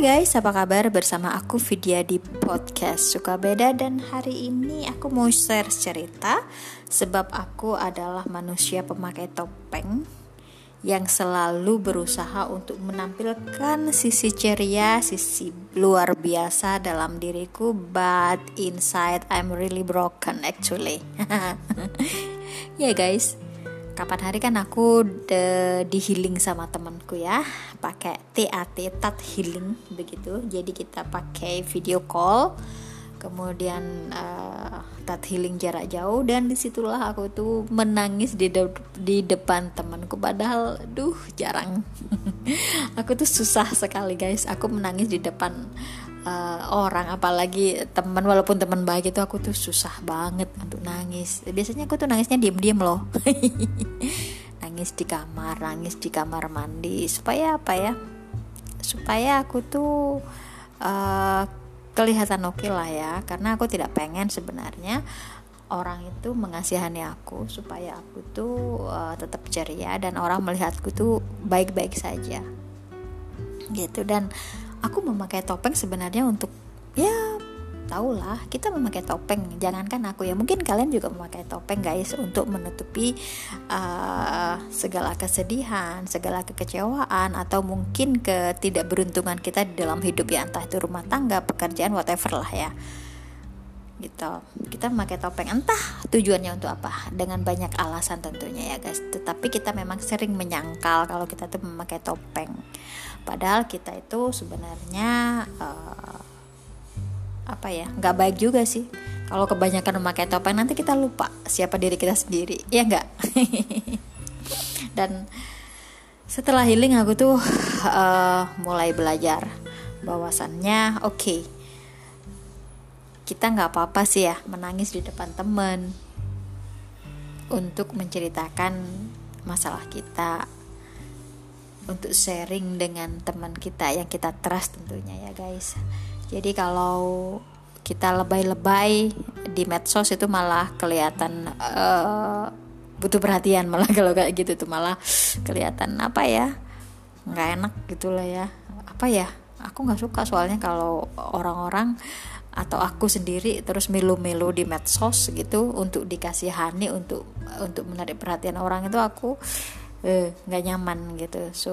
Hai guys, apa kabar? Bersama aku Vidya di podcast Suka Beda dan hari ini aku mau share cerita sebab aku adalah manusia pemakai topeng yang selalu berusaha untuk menampilkan sisi ceria, sisi luar biasa dalam diriku, but inside I'm really broken actually. ya yeah, guys, kapan hari kan aku de, di healing sama temanku ya. Pakai TAT tat healing begitu. Jadi kita pakai video call. Kemudian uh, tat healing jarak jauh. Dan di situlah aku tuh menangis di de di depan temanku. Padahal duh jarang. Aku tuh susah sekali guys. Aku menangis di depan uh, orang apalagi teman walaupun teman baik itu aku tuh susah banget untuk nangis. Biasanya aku tuh nangisnya diem-diem loh. Nangis di kamar nangis di kamar mandi supaya apa ya? Supaya aku tuh uh, kelihatan oke okay lah ya. Karena aku tidak pengen sebenarnya orang itu mengasihani aku supaya aku tuh uh, tetap ceria dan orang melihatku tuh baik-baik saja. Gitu. Dan aku memakai topeng sebenarnya untuk ya tahulah kita memakai topeng. Jangankan aku ya mungkin kalian juga memakai topeng guys untuk menutupi uh, segala kesedihan segala kekecewaan atau mungkin ketidakberuntungan kita di dalam hidup ya. Entah itu rumah tangga pekerjaan whatever lah ya gitu. Kita memakai topeng. Entah tujuannya untuk apa. Dengan banyak alasan tentunya ya guys. Tetapi kita memang sering menyangkal kalau kita tuh memakai topeng. Padahal kita itu sebenarnya uh, apa ya nggak baik juga sih. Kalau kebanyakan memakai topeng nanti kita lupa siapa diri kita sendiri. Ya nggak? Dan setelah healing aku tuh uh, mulai belajar. Bahwasannya oke okay, kita nggak apa-apa sih ya menangis di depan temen untuk menceritakan masalah kita untuk sharing dengan teman kita yang kita trust tentunya ya guys. Jadi kalau kita lebay-lebay di medsos itu malah kelihatan uh, butuh perhatian malah kalau kayak gitu tuh malah kelihatan apa ya nggak enak gitulah ya. Apa ya aku nggak suka soalnya kalau orang-orang atau aku sendiri terus milu-milu di medsos gitu untuk dikasihani untuk untuk menarik perhatian orang itu aku eh, nggak uh, nyaman gitu. So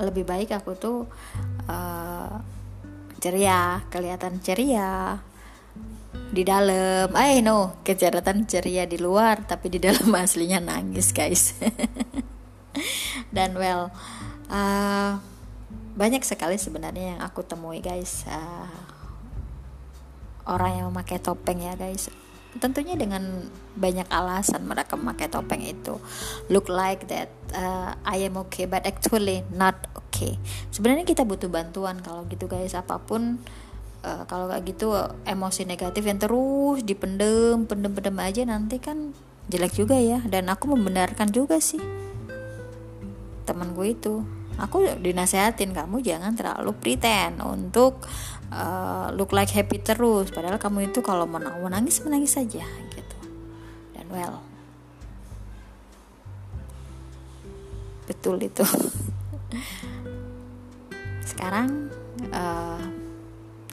lebih baik aku tuh uh, ceria kelihatan ceria di dalam. I know kejahatan ceria di luar tapi di dalam aslinya nangis guys. Dan well uh, banyak sekali sebenarnya yang aku temui guys. Uh, orang yang memakai topeng ya guys. Tentunya dengan banyak alasan mereka memakai topeng itu. Look like that uh, I am okay but actually not okay. Sebenarnya kita butuh bantuan kalau gitu guys. Apa pun uh, kalau kayak gitu emosi negatif yang terus dipendem pendem pendem aja nanti kan jelek juga ya. Dan aku membenarkan juga sih teman gue itu aku dinasehatin kamu jangan terlalu pretend untuk uh, look like happy terus. Padahal kamu itu kalau mau menangis menangis saja gitu. Dan well. Betul itu. Sekarang uh,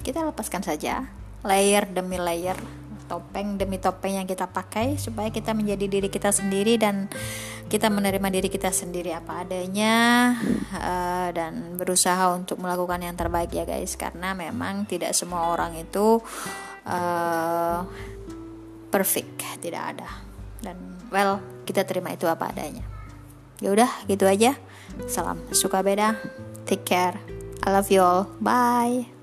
kita lepaskan saja layer demi layer topeng demi topeng yang kita pakai supaya kita menjadi diri kita sendiri dan kita menerima diri kita sendiri apa adanya uh, dan berusaha untuk melakukan yang terbaik ya guys. Karena memang tidak semua orang itu uh, perfect tidak ada. Dan well kita terima itu apa adanya. Ya udah gitu aja. Salam suka beda. Take care. I love you all. Bye